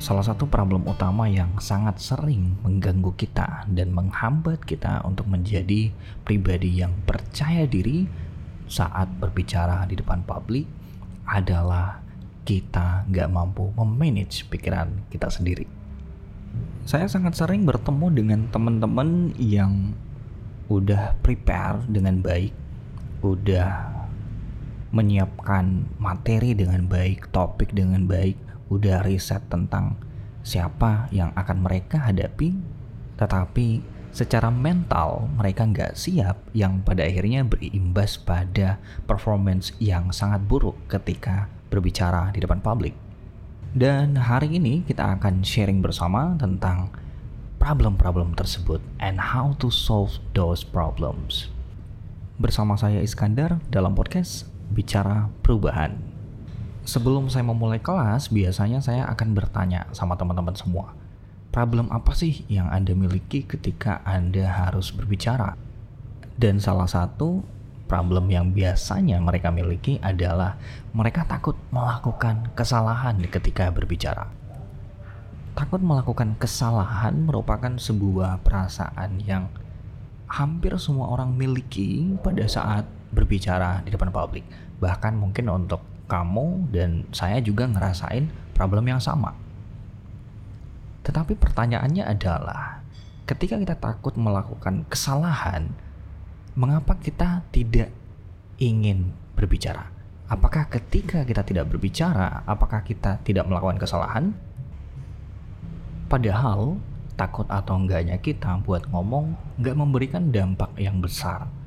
salah satu problem utama yang sangat sering mengganggu kita dan menghambat kita untuk menjadi pribadi yang percaya diri saat berbicara di depan publik adalah kita nggak mampu memanage pikiran kita sendiri. Saya sangat sering bertemu dengan teman-teman yang udah prepare dengan baik, udah menyiapkan materi dengan baik, topik dengan baik, udah riset tentang siapa yang akan mereka hadapi, tetapi secara mental mereka nggak siap yang pada akhirnya berimbas pada performance yang sangat buruk ketika berbicara di depan publik. Dan hari ini kita akan sharing bersama tentang problem-problem tersebut and how to solve those problems. Bersama saya Iskandar dalam podcast Bicara Perubahan. Sebelum saya memulai kelas, biasanya saya akan bertanya sama teman-teman semua. Problem apa sih yang Anda miliki ketika Anda harus berbicara? Dan salah satu problem yang biasanya mereka miliki adalah mereka takut melakukan kesalahan ketika berbicara. Takut melakukan kesalahan merupakan sebuah perasaan yang hampir semua orang miliki pada saat berbicara di depan publik. Bahkan mungkin untuk kamu dan saya juga ngerasain problem yang sama. Tetapi pertanyaannya adalah, ketika kita takut melakukan kesalahan, mengapa kita tidak ingin berbicara? Apakah ketika kita tidak berbicara, apakah kita tidak melakukan kesalahan? Padahal takut atau enggaknya kita buat ngomong nggak memberikan dampak yang besar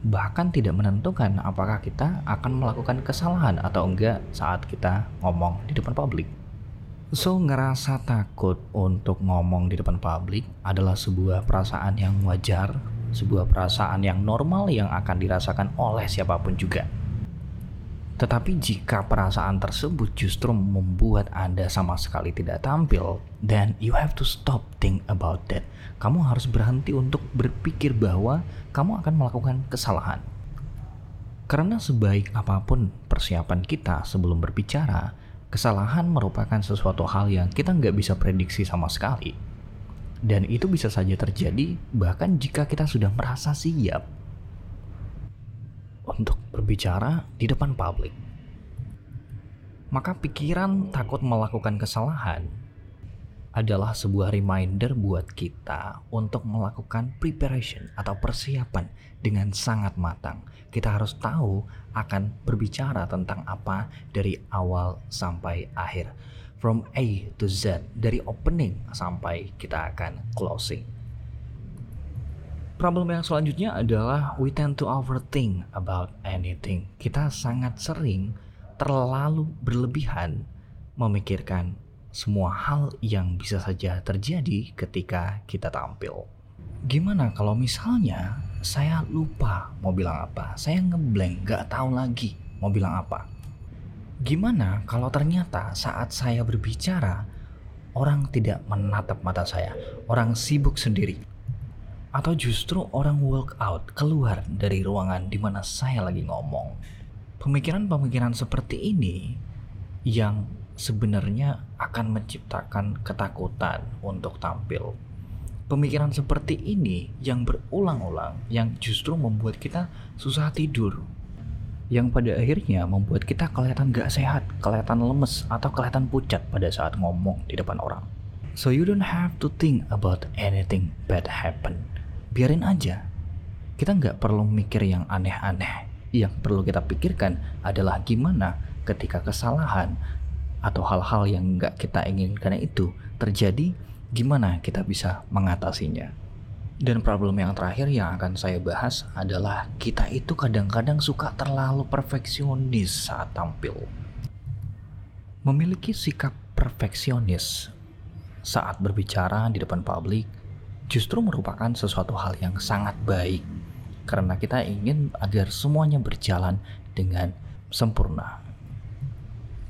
bahkan tidak menentukan apakah kita akan melakukan kesalahan atau enggak saat kita ngomong di depan publik. So, ngerasa takut untuk ngomong di depan publik adalah sebuah perasaan yang wajar, sebuah perasaan yang normal yang akan dirasakan oleh siapa pun juga. Tetapi jika perasaan tersebut justru membuat Anda sama sekali tidak tampil, then you have to stop think about that. Kamu harus berhenti untuk berpikir bahwa kamu akan melakukan kesalahan. Karena sebaik apa pun persiapan kita sebelum berbicara, kesalahan merupakan sesuatu hal yang kita nggak bisa prediksi sama sekali. Dan itu bisa saja terjadi bahkan jika kita sudah merasa siap untuk berbicara di depan publik. Maka pikiran takut melakukan kesalahan adalah sebuah reminder buat kita untuk melakukan preparation atau persiapan dengan sangat matang. Kita harus tahu akan berbicara tentang apa dari awal sampai akhir. From A to Z, dari opening sampai kita akan closing. Problem yang selanjutnya adalah we tend to overthink about anything. Kita sangat sering terlalu berlebihan memikirkan semua hal yang bisa saja terjadi ketika kita tampil. Gimana kalau misalnya saya lupa mau bilang apa, saya ngeblank, gak tahu lagi mau bilang apa. Gimana kalau ternyata saat saya berbicara, orang tidak menatap mata saya, orang sibuk sendiri, atau justru orang walk out keluar dari ruangan di mana saya lagi ngomong. Pemikiran-pemikiran seperti ini yang sebenarnya akan menciptakan ketakutan untuk tampil. Pemikiran seperti ini yang berulang-ulang yang justru membuat kita susah tidur. Yang pada akhirnya membuat kita kelihatan gak sehat, kelihatan lemes, atau kelihatan pucat pada saat ngomong di depan orang. So you don't have to think about anything bad happen biarin aja. Kita nggak perlu mikir yang aneh-aneh. Yang perlu kita pikirkan adalah gimana ketika kesalahan atau hal-hal yang nggak kita inginkan itu terjadi, gimana kita bisa mengatasinya. Dan problem yang terakhir yang akan saya bahas adalah kita itu kadang-kadang suka terlalu perfeksionis saat tampil. Memiliki sikap perfeksionis saat berbicara di depan publik justru merupakan sesuatu hal yang sangat baik karena kita ingin agar semuanya berjalan dengan sempurna.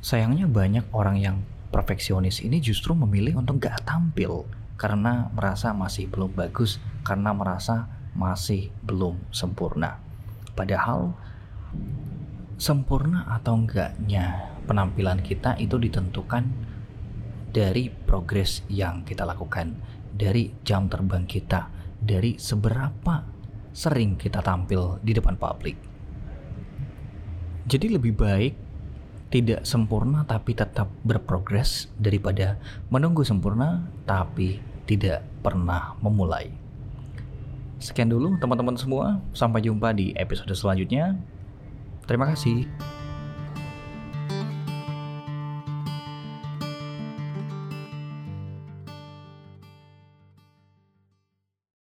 Sayangnya banyak orang yang perfeksionis ini justru memilih untuk gak tampil karena merasa masih belum bagus, karena merasa masih belum sempurna. Padahal sempurna atau enggaknya penampilan kita itu ditentukan dari progres yang kita lakukan, dari jam terbang kita, dari seberapa sering kita tampil di depan publik. Jadi lebih baik tidak sempurna tapi tetap berprogres daripada menunggu sempurna tapi tidak pernah memulai. Sekian dulu teman-teman semua, sampai jumpa di episode selanjutnya. Terima kasih.